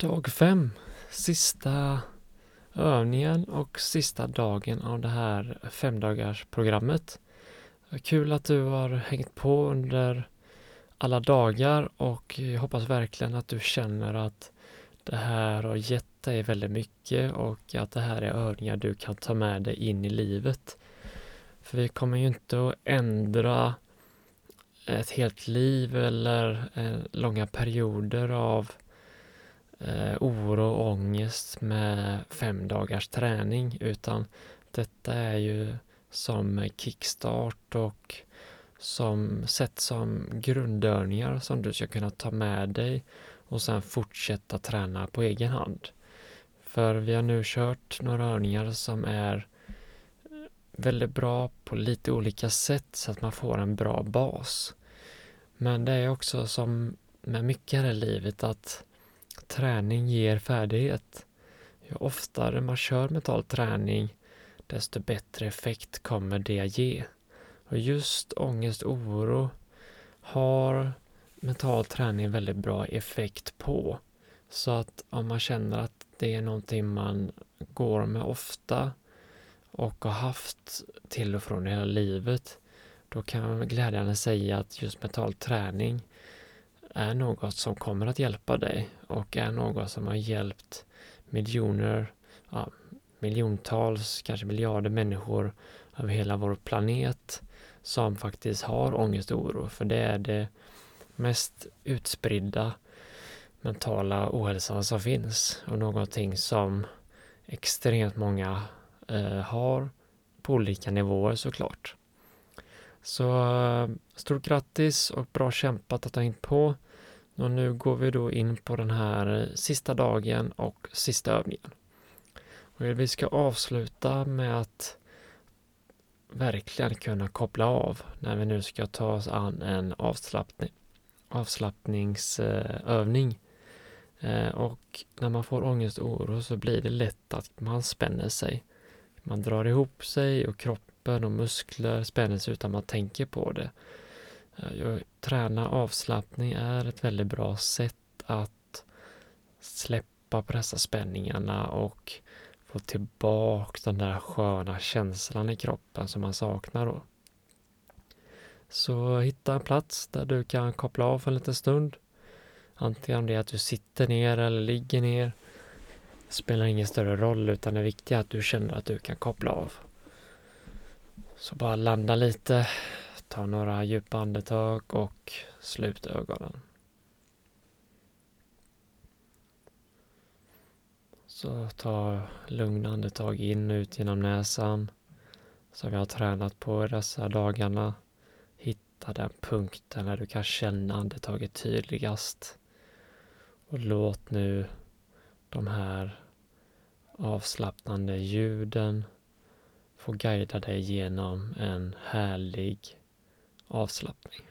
Dag fem, sista övningen och sista dagen av det här femdagarsprogrammet. Kul att du har hängt på under alla dagar och jag hoppas verkligen att du känner att det här har gett dig väldigt mycket och att det här är övningar du kan ta med dig in i livet. För vi kommer ju inte att ändra ett helt liv eller eh, långa perioder av eh, oro och ångest med fem dagars träning utan detta är ju som kickstart och som sätt som grundövningar som du ska kunna ta med dig och sen fortsätta träna på egen hand. För vi har nu kört några övningar som är väldigt bra på lite olika sätt så att man får en bra bas. Men det är också som med mycket här i livet att träning ger färdighet. Ju oftare man kör mental träning, desto bättre effekt kommer det att ge. Och just ångest och oro har mental träning väldigt bra effekt på. Så att om man känner att det är någonting man går med ofta och har haft till och från hela livet, då kan man glädjande säga att just mental träning är något som kommer att hjälpa dig och är något som har hjälpt miljoner, ja, miljontals, kanske miljarder människor över hela vår planet som faktiskt har ångest och oro. För det är det mest utspridda mentala ohälsan som finns och någonting som extremt många eh, har på olika nivåer såklart. Så stort grattis och bra kämpat att ha hängt på. Och nu går vi då in på den här eh, sista dagen och sista övningen. Och vi ska avsluta med att verkligen kunna koppla av när vi nu ska ta oss an en avslappning, avslappningsövning. Eh, och när man får ångest och oro så blir det lätt att man spänner sig. Man drar ihop sig och kroppen och muskler spänner sig utan man tänker på det. Eh, träna avslappning är ett väldigt bra sätt att släppa på dessa spänningarna och få tillbaka den där sköna känslan i kroppen som man saknar då. Så hitta en plats där du kan koppla av för en liten stund. Antingen om det är att du sitter ner eller ligger ner. Det spelar ingen större roll utan det viktiga är att du känner att du kan koppla av. Så bara landa lite, ta några djupa andetag och slut ögonen. Så ta lugna andetag in och ut genom näsan. Som vi har tränat på dessa dagarna. Hitta den punkten där du kan känna andetaget tydligast. Och låt nu de här avslappnande ljuden få guida dig genom en härlig avslappning.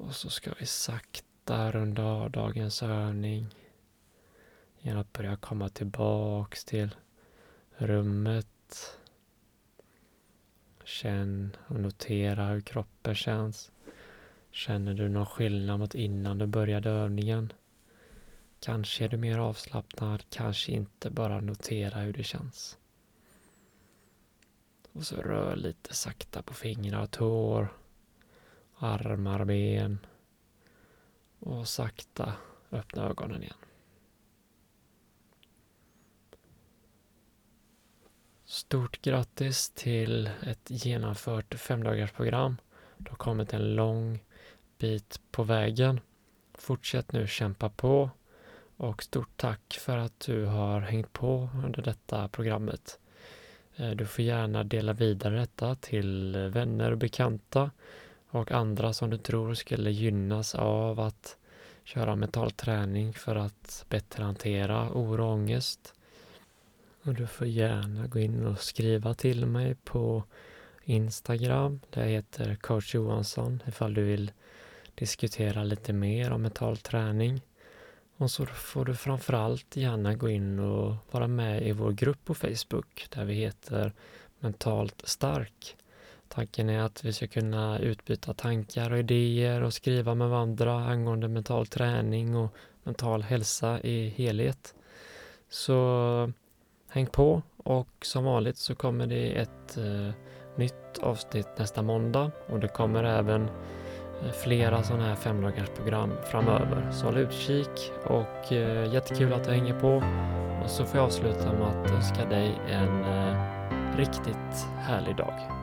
Och så ska vi sakta runda av dagens övning genom att börja komma tillbaks till rummet. Känn och notera hur kroppen känns. Känner du någon skillnad mot innan du började övningen? Kanske är du mer avslappnad, kanske inte. Bara notera hur det känns. Och så rör lite sakta på fingrar och tår, armar, ben och sakta öppna ögonen igen. Stort grattis till ett genomfört femdagarsprogram. Du har kommit en lång bit på vägen. Fortsätt nu kämpa på och stort tack för att du har hängt på under detta programmet. Eh, du får gärna dela vidare detta till vänner och bekanta och andra som du tror skulle gynnas av att köra mental träning för att bättre hantera oro och ångest. Och du får gärna gå in och skriva till mig på Instagram. Där jag heter coach Johansson ifall du vill diskutera lite mer om mental träning. Och så får du framförallt gärna gå in och vara med i vår grupp på Facebook där vi heter Mentalt stark. Tanken är att vi ska kunna utbyta tankar och idéer och skriva med varandra angående mental träning och mental hälsa i helhet. Så häng på och som vanligt så kommer det ett eh, nytt avsnitt nästa måndag och det kommer även eh, flera sådana här femdagarsprogram framöver. Så håll utkik och eh, jättekul att du hänger på. Och så får jag avsluta med att önska dig en eh, riktigt härlig dag.